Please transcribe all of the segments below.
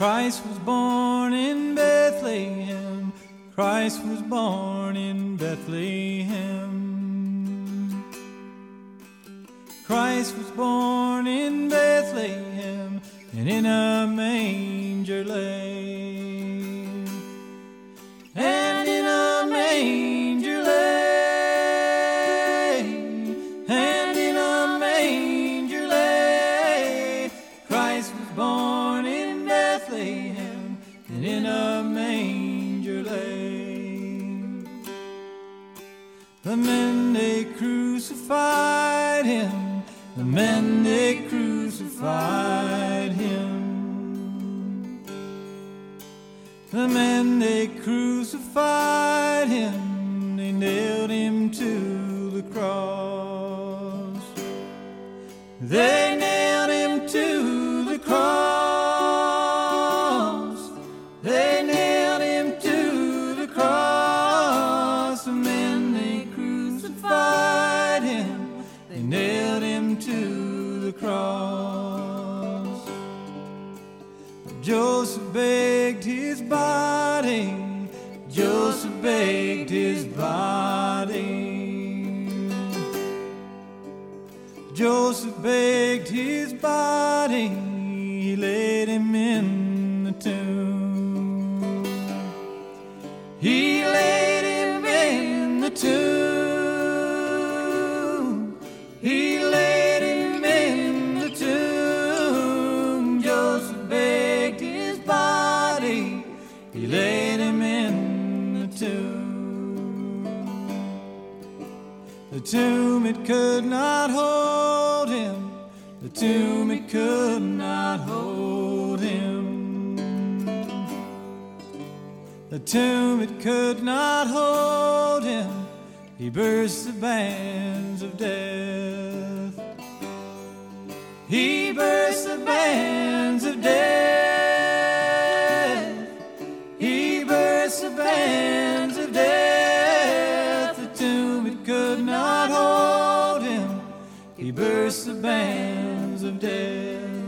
Christ was born in Bethlehem. Christ was born in Bethlehem. Christ was born in Bethlehem, and in a He bursts the bands of death.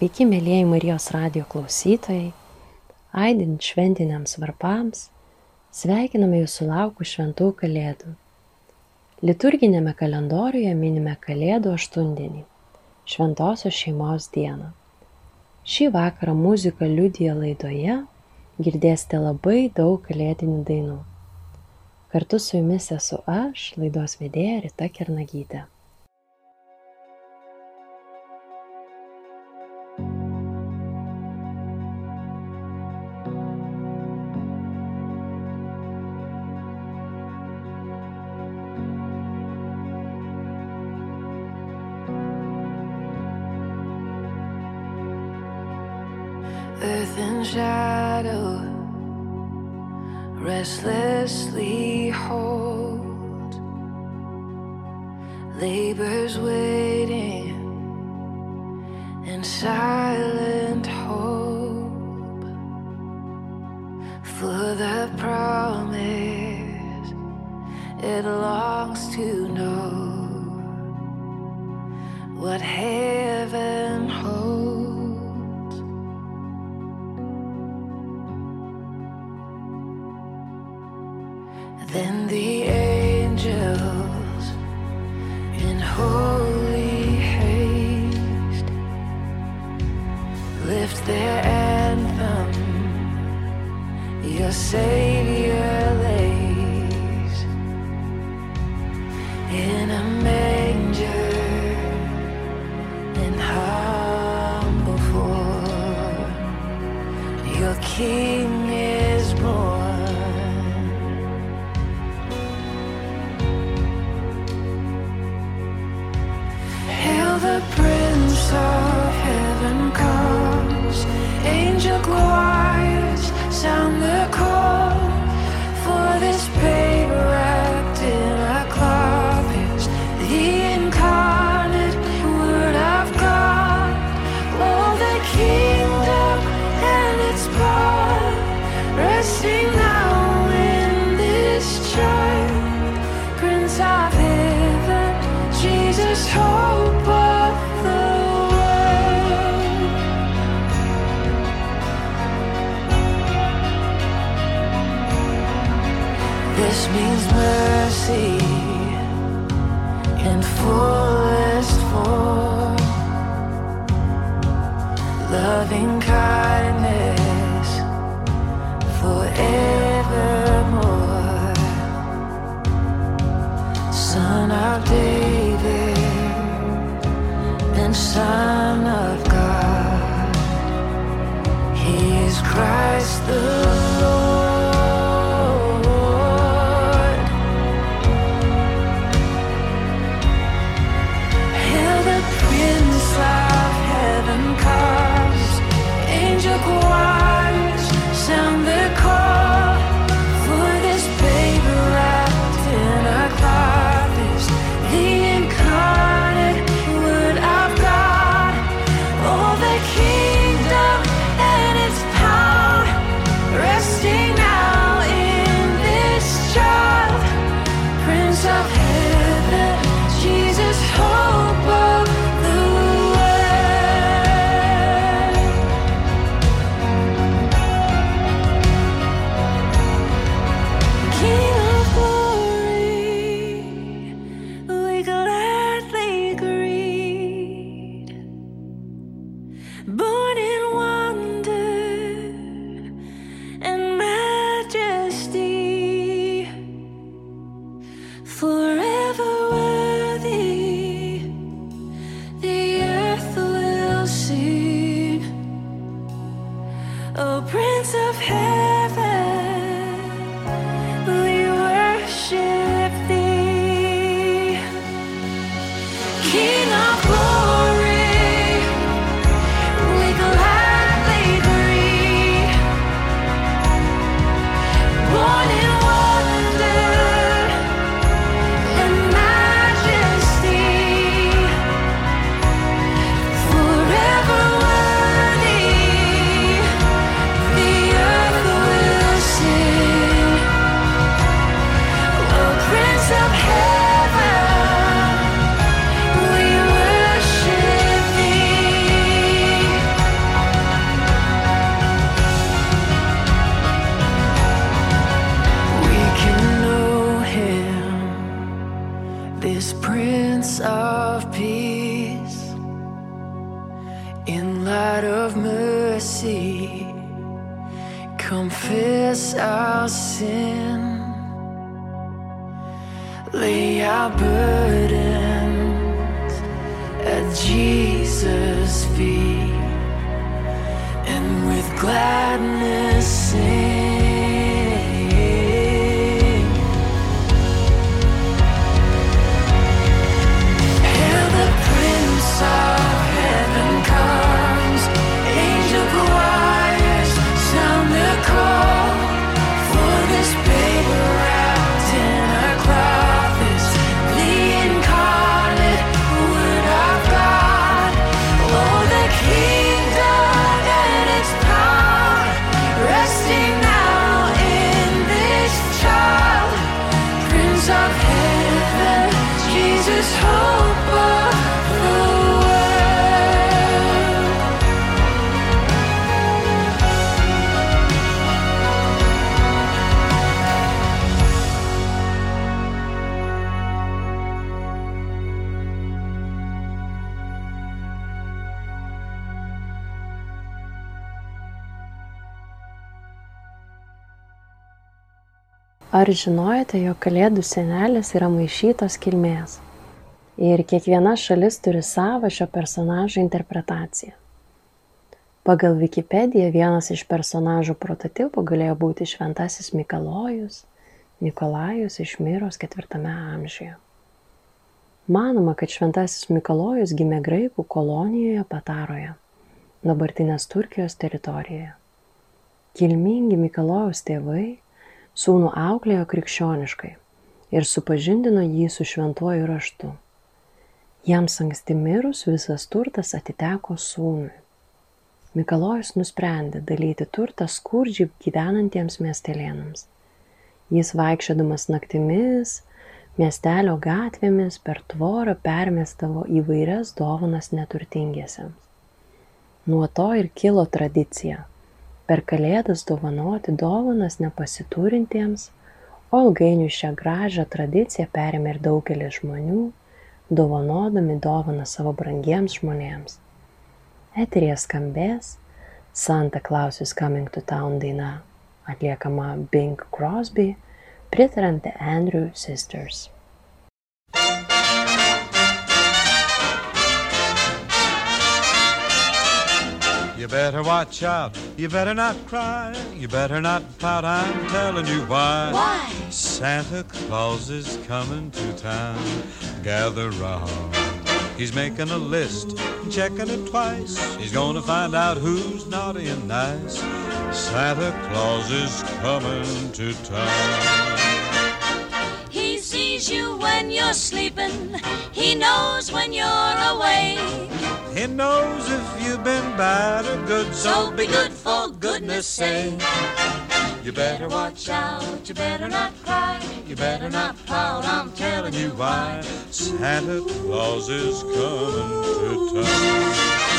Sveiki, mėlyjei Marijos radio klausytojai. Aidint šventiniams varpams, sveikiname jūsų laukų šventų kalėdų. Liturginėme kalendoriuje minime kalėdų aštuondienį, šventosios šeimos dieną. Šį vakarą muzika liudyje laidoje girdėsite labai daug kalėdinių dainų. Kartu su jumis esu aš, laidos vedėja Rita Kernagytė. and Son of God. He is Christ the Jesus' feet, and with gladness. Ar žinojote, jog kalėdų senelės yra maišytos kilmės? Ir kiekviena šalis turi savo šio personažo interpretaciją. Pagal Wikipediją vienas iš personažų prototipų galėjo būti Šventasis Mikalojus, Nikolajus iš Miros ketvirtame amžiuje. Manoma, kad Šventasis Mikalojus gimė graikų kolonijoje Pataroje, dabartinės Turkijos teritorijoje. Kilmingi Mikalojaus tėvai sūnų auklėjo krikščioniškai ir supažindino jį su šventuoju raštu. Jiems anksti mirus visas turtas atiteko sūnui. Mikalojus nusprendė dalyti turtą skurdžiai gyvenantiems miestelėnams. Jis vaikščiodamas naktimis, miestelio gatvėmis per tvorą permestavo įvairias dovanas neturtingiesiems. Nuo to ir kilo tradicija per kalėdas dovanoti dovanas nepasiturintiems, o ilgainiui šią gražią tradiciją perėmė ir daugelis žmonių, dovanodami dovaną savo brangiems žmonėms. Eterija skambės Santa Claus is Coming to Town daina, atliekama Bing Crosby, pritarant The Andrew Sisters. You better watch out. You better not cry. You better not pout. I'm telling you why. Why? Santa Claus is coming to town. Gather round. He's making a list, checking it twice. He's gonna find out who's naughty and nice. Santa Claus is coming to town. He sees you when you're sleeping. He knows when you're awake. He knows if you've been bad or good, So be good for goodness sake. You better watch out. You better not cry. You better not pout, I'm telling you why. Santa Claus is coming to town.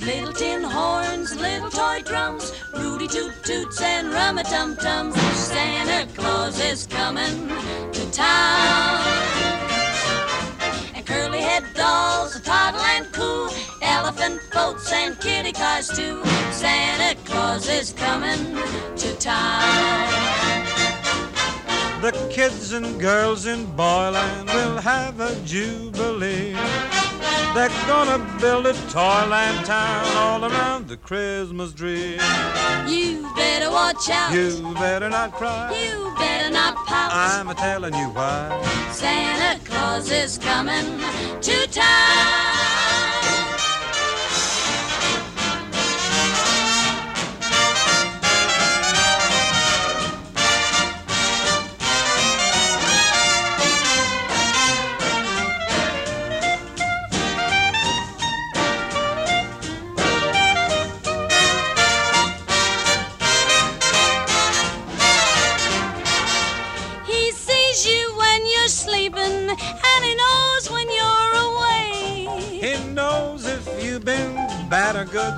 Little tin horns and little toy drums, Rudy Toot Toots and Rumma Tum Tums, Santa Claus is coming to town. And curly head dolls, a toddle and coo, elephant boats and kitty cars too. Santa Claus is coming to town. The kids and girls in Boyland will have a jubilee. They're gonna build a toyland town all around the Christmas tree. You better watch out. You better not cry. You better not pout. I'm a telling you why. Santa Claus is coming to town.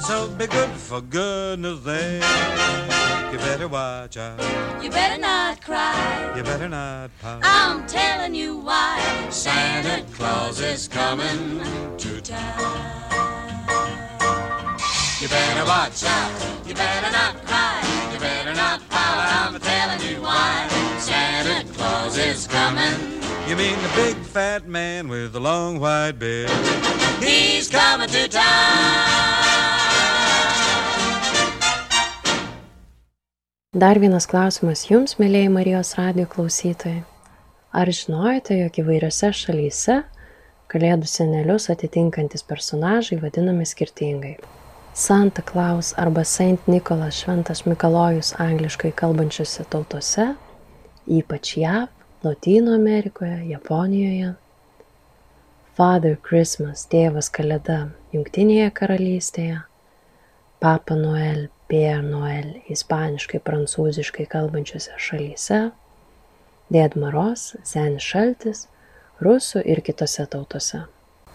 So be good for goodness sake. You better watch out. You better not cry. You better not pout. I'm telling you why Santa Claus is coming to town. You better watch out. You better not cry. You better not pout. I'm telling you why Santa Claus is coming. You mean the big fat man with the long white beard? He's coming to town. Dar vienas klausimas jums, mėlyje Marijos radio klausytojai. Ar žinojote, jog įvairiose šalyse kalėdų senelius atitinkantis personažai vadinami skirtingai? Santa Claus arba Saint Nicholas šventas Mikalojus angliškai kalbančiose tautose, ypač JAV, Latino Amerikoje, Japonijoje. Father Christmas, tėvas kalėda Junktinėje karalystėje, Papa Noel, Père Noel ispaniškai, prancūziškai kalbančiose šalyse, Dėd Maros, Senis Šaltis, rusų ir kitose tautose.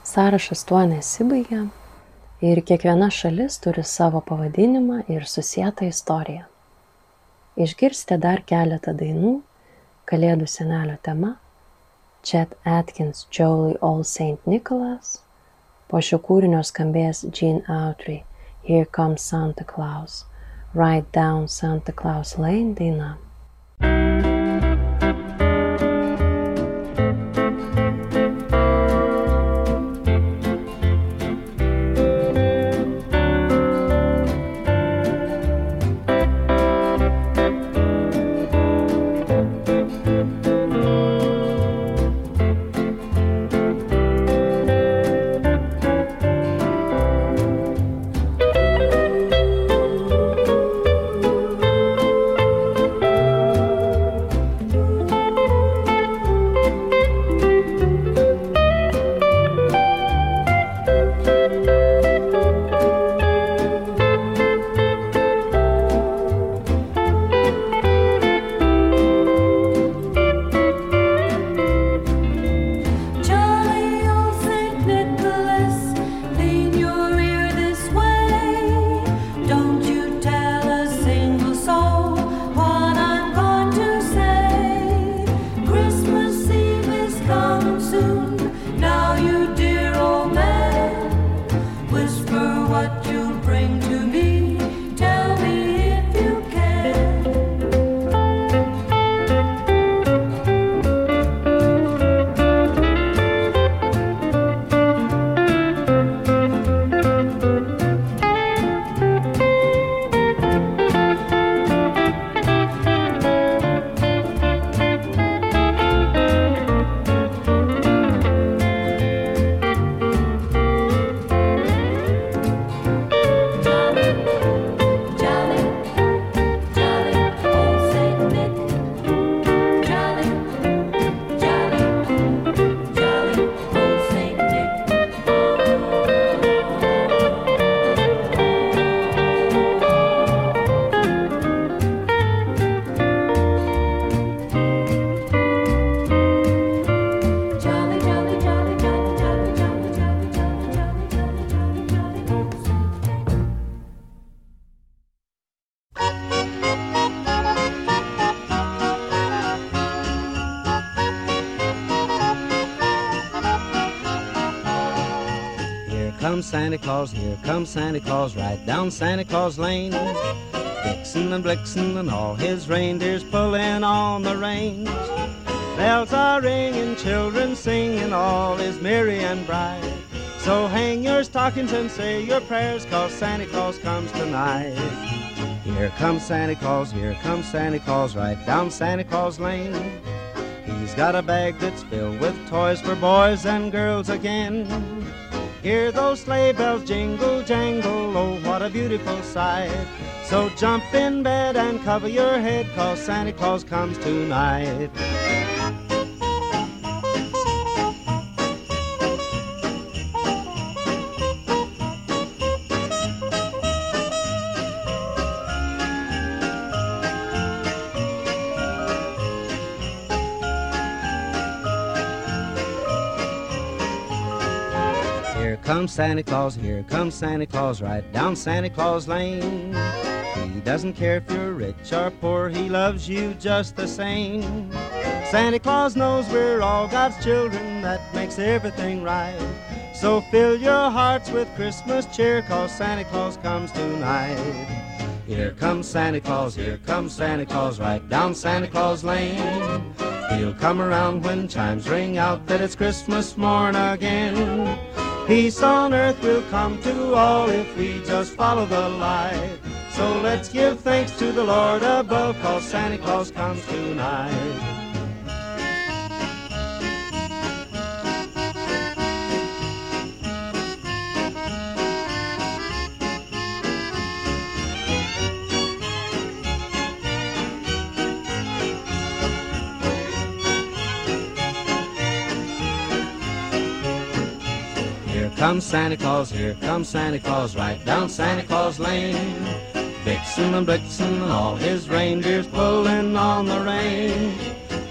Sąrašas tuo nesibaigia ir kiekviena šalis turi savo pavadinimą ir susijęta istoriją. Išgirsite dar keletą dainų Kalėdų senelio tema Chet Atkins Jolie All Saint Nicholas, po šio kūrinio skambės Gene Autry Here Comes Santa Claus, Ride Down Santa Claus Lane daina. Santa Claus, here comes Santa Claus, right down Santa Claus Lane. Vixen and Blixen and all his reindeers pulling on the reins. Bells are ringing, children singing, all is merry and bright. So hang your stockings and say your prayers, cause Santa Claus comes tonight. Here comes Santa Claus, here comes Santa Claus, right down Santa Claus Lane. He's got a bag that's filled with toys for boys and girls again. Hear those sleigh bells jingle, jangle, oh, what a beautiful sight. So jump in bed and cover your head, cause Santa Claus comes tonight. Comes Santa Claus, here comes Santa Claus, right down Santa Claus Lane. He doesn't care if you're rich or poor, he loves you just the same. Santa Claus knows we're all God's children, that makes everything right. So fill your hearts with Christmas cheer, cause Santa Claus comes tonight. Here comes Santa Claus, here comes Santa Claus, right down Santa Claus Lane. He'll come around when chimes ring out that it's Christmas morn again. Peace on earth will come to all if we just follow the light. So let's give thanks to the Lord above, cause Santa Claus comes tonight. Comes Santa Claus, here comes Santa Claus, right down Santa Claus Lane. Vixen and Blitzen all his reindeers pulling on the reins.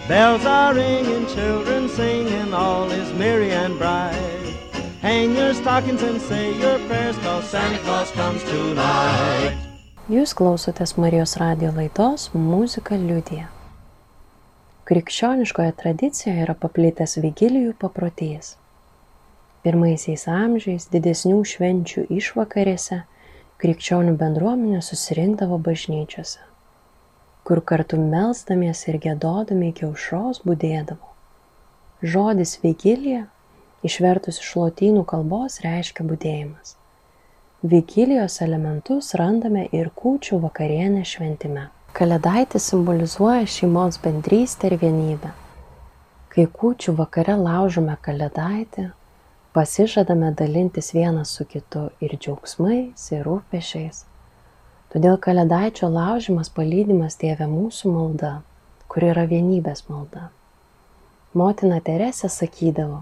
Bells are ringing, children singing, all is merry and bright. Hang your stockings and say your prayers, cause Santa Claus comes tonight. Jūs klausotės Marijos radio laidos Muzika liudija. Krikščioniškoje tradicijoje yra paplitęs vigilijų paprotys. Pirmaisiais amžiais didesnių švenčių išvakarėse krikščionių bendruomenė susirinkdavo bažnyčiose, kur kartu melzdamiesi ir gėdodami iki aušros būdėdavo. Žodis vigilija, išvertus iš lotynų kalbos, reiškia būdėjimas. Vigilijos elementus randame ir kūčių vakarienė šventime. Kalėdaitis simbolizuoja šeimos bendrystę ir vienybę. Kai kūčių vakare laužome kalėdaitį, pasižadame dalintis vienas su kitu ir džiaugsmais, ir rūpešiais. Todėl kalėdaičio laužimas palydimas tėvė mūsų malda, kur yra vienybės malda. Motina Teresė sakydavo,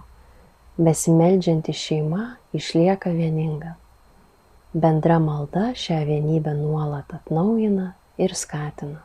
besimeldžianti šeima išlieka vieninga. Bendra malda šią vienybę nuolat atnaujina ir skatina.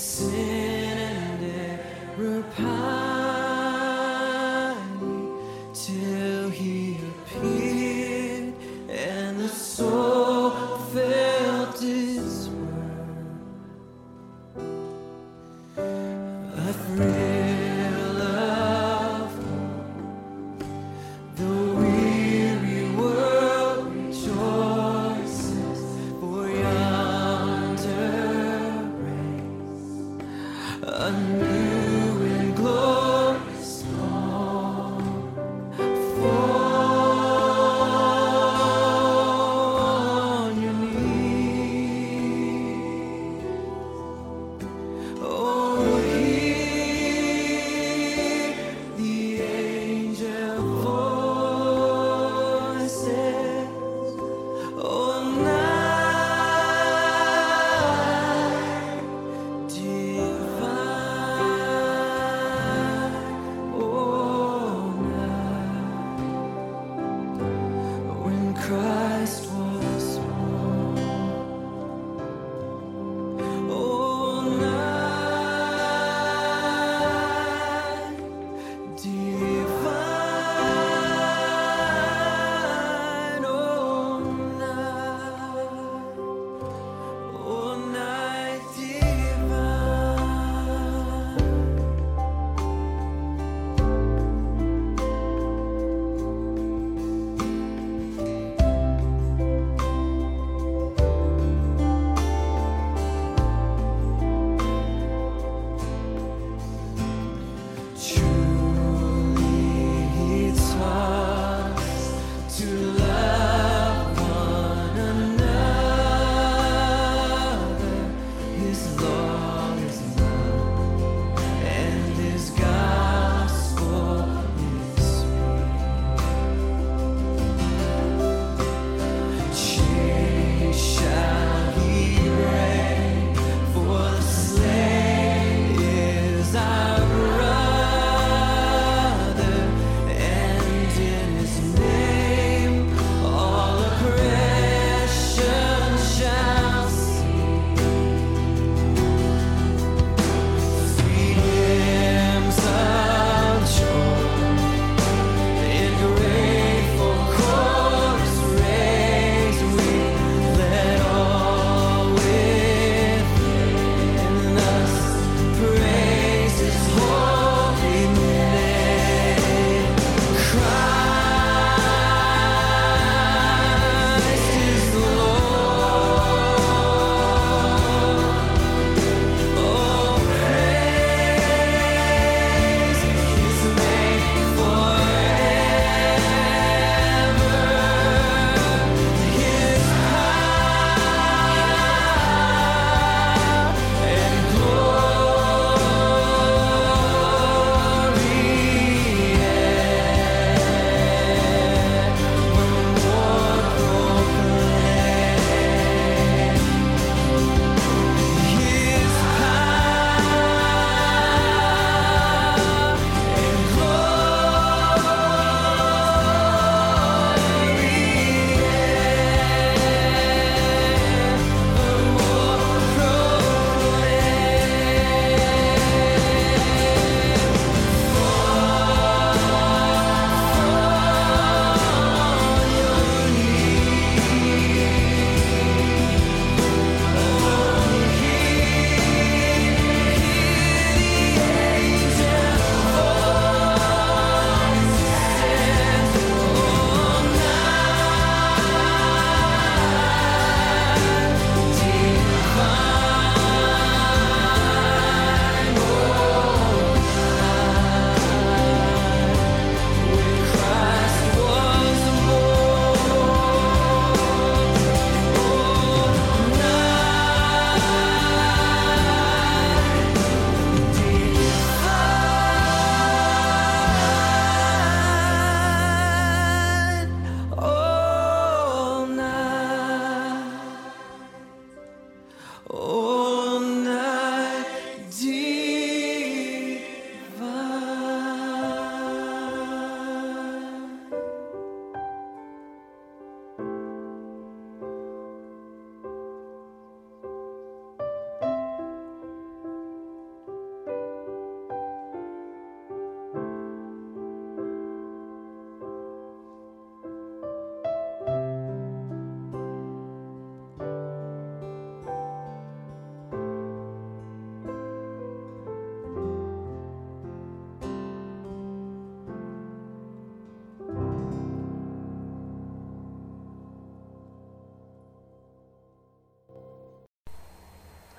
grace.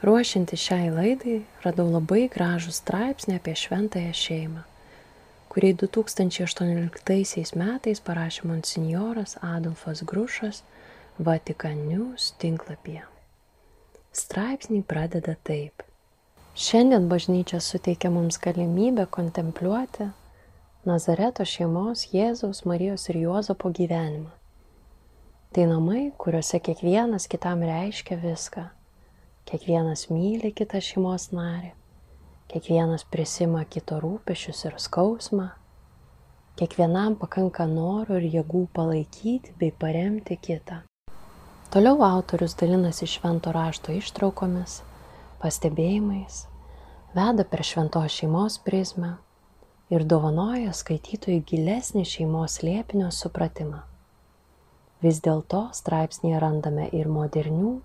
Ruošianti šiai laidai radau labai gražų straipsnį apie šventąją šeimą, kurį 2018 metais parašė monsinjoras Adolfas Grušas Vatikan News tinklapyje. Straipsnį pradeda taip. Šiandien bažnyčia suteikia mums galimybę kontempliuoti Nazareto šeimos Jėzaus, Marijos ir Juozapo gyvenimą. Tai namai, kuriuose kiekvienas kitam reiškia viską Kiekvienas myli kitą šeimos narį, kiekvienas prisima kito rūpešius ir skausmą, kiekvienam pakanka norų ir jėgų palaikyti bei paremti kitą. Toliau autorius dalinasi švento rašto ištraukomis, pastebėjimais, veda per šventos šeimos prizmę ir dovanoja skaitytojui gilesnį šeimos liepinio supratimą. Vis dėlto straipsnėje randame ir modernių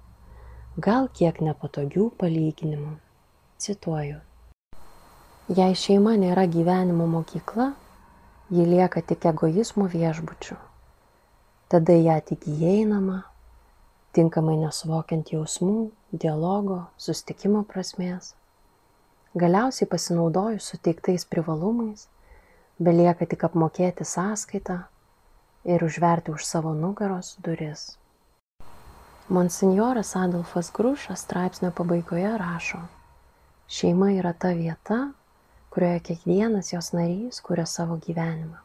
gal kiek nepatogių palyginimų. Cituoju. Jei šeima nėra gyvenimo mokykla, ji lieka tik egoizmo viešbučiu. Tada ją tik įeinama, tinkamai nesuvokiant jausmų, dialogo, sustikimo prasmės. Galiausiai pasinaudojus suteiktais privalumais, belieka tik apmokėti sąskaitą ir užverti už savo nugaros duris. Monsinjoras Adolfas Grušas straipsnio pabaigoje rašo, šeima yra ta vieta, kurioje kiekvienas jos narys kuria savo gyvenimą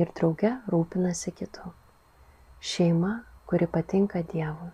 ir drauge rūpinasi kitu. Šeima, kuri patinka Dievui.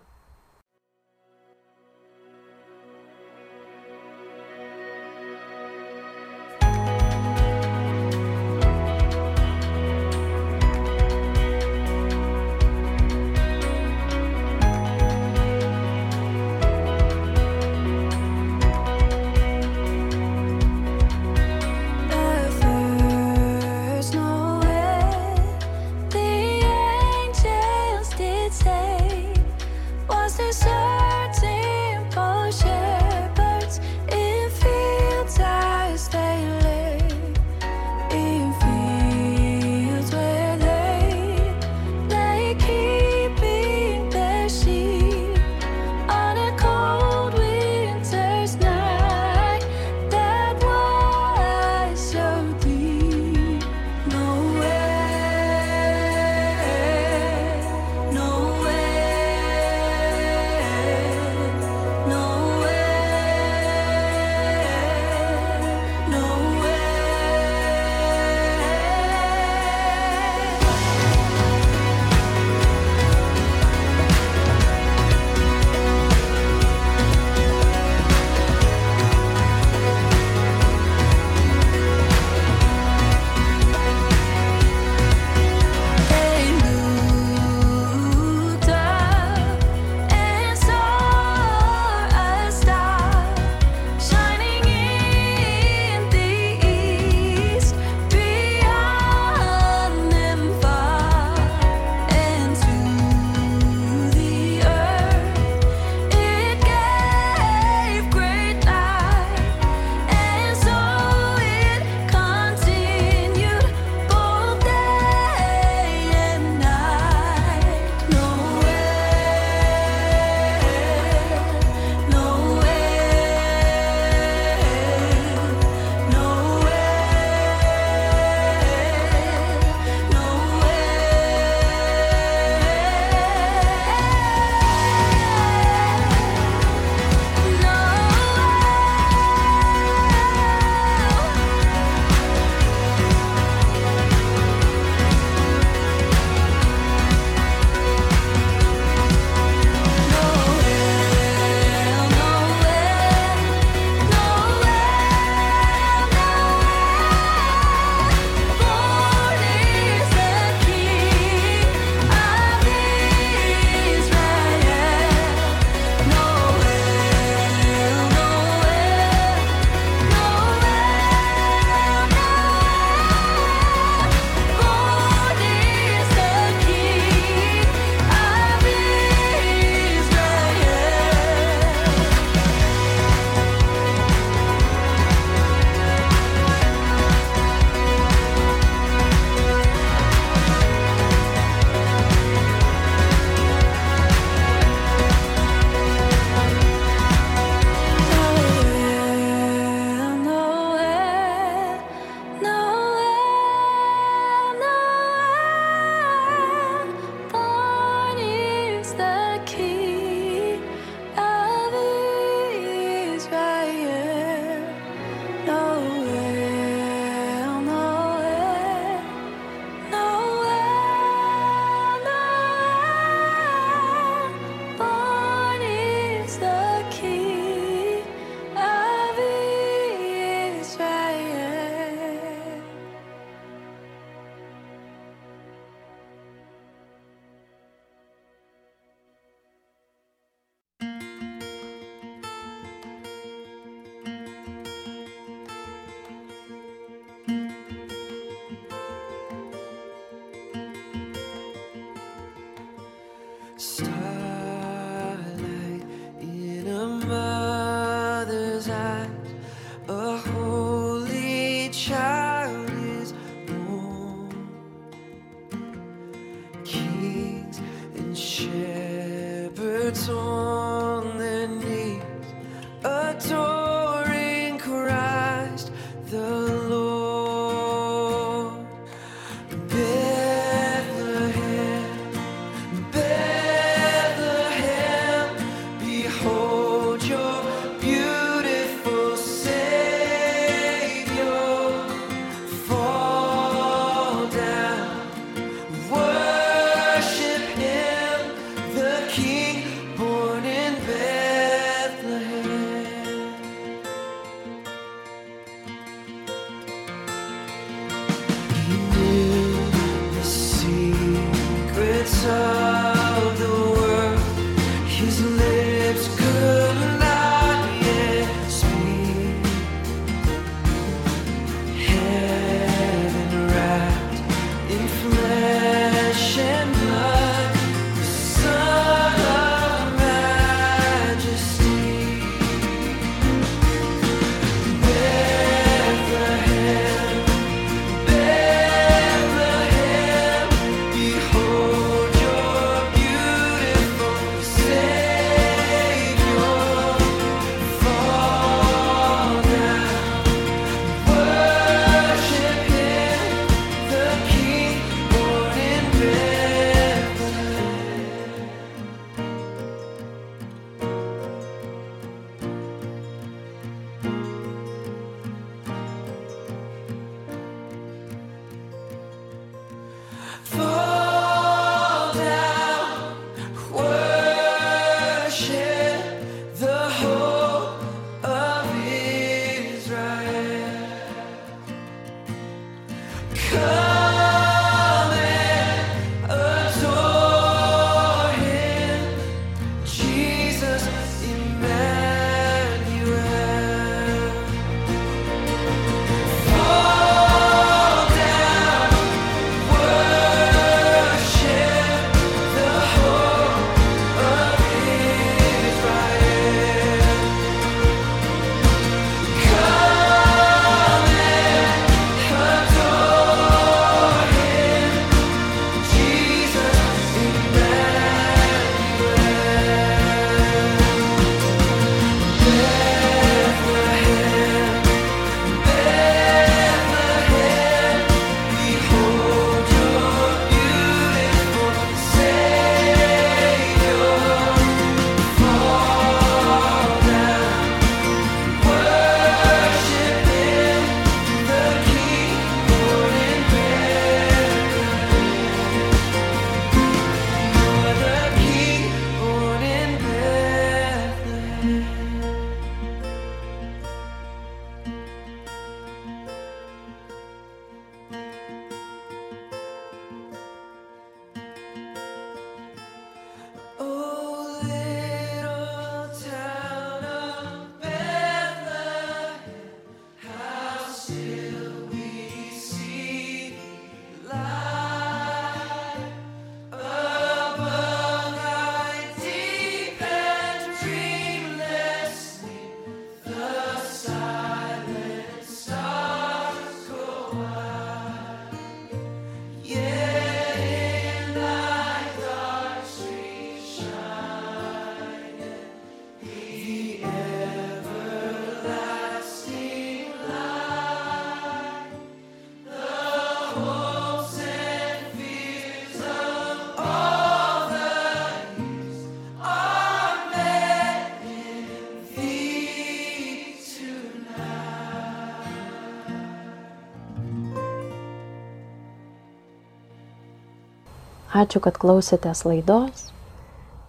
Ačiū, kad klausėtės laidos.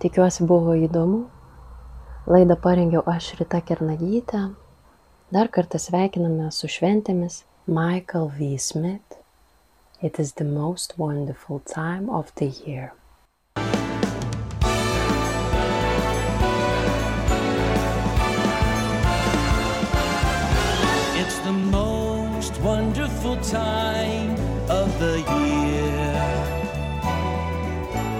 Tikiuosi buvo įdomu. Laidą parengiau aš Rita Kernagytė. Dar kartą sveikiname su šventėmis Michael V. Smith. It is the most wonderful time of the year. It's the most wonderful time of the year.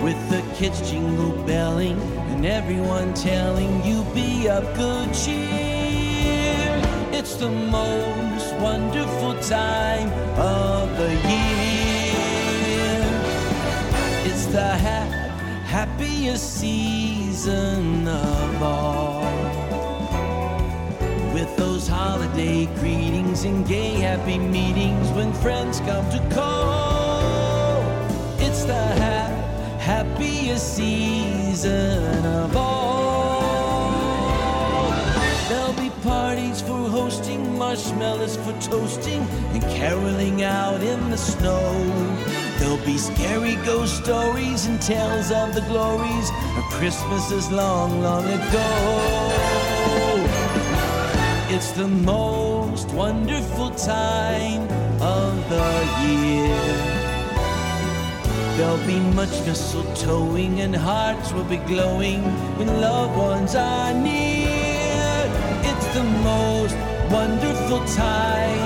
With the kids jingle belling and everyone telling you be of good cheer. It's the most wonderful time of the year. It's the ha- happiest season of all. With those holiday greetings and gay happy meetings when friends come to call. Happiest season of all. There'll be parties for hosting, marshmallows for toasting, and caroling out in the snow. There'll be scary ghost stories and tales of the glories of Christmases long, long ago. It's the most wonderful time of the year. There'll be much mistletoeing and hearts will be glowing when loved ones are near. It's the most wonderful time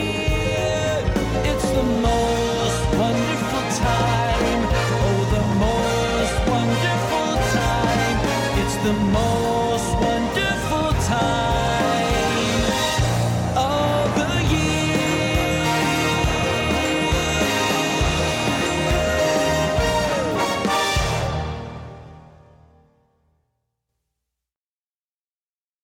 the most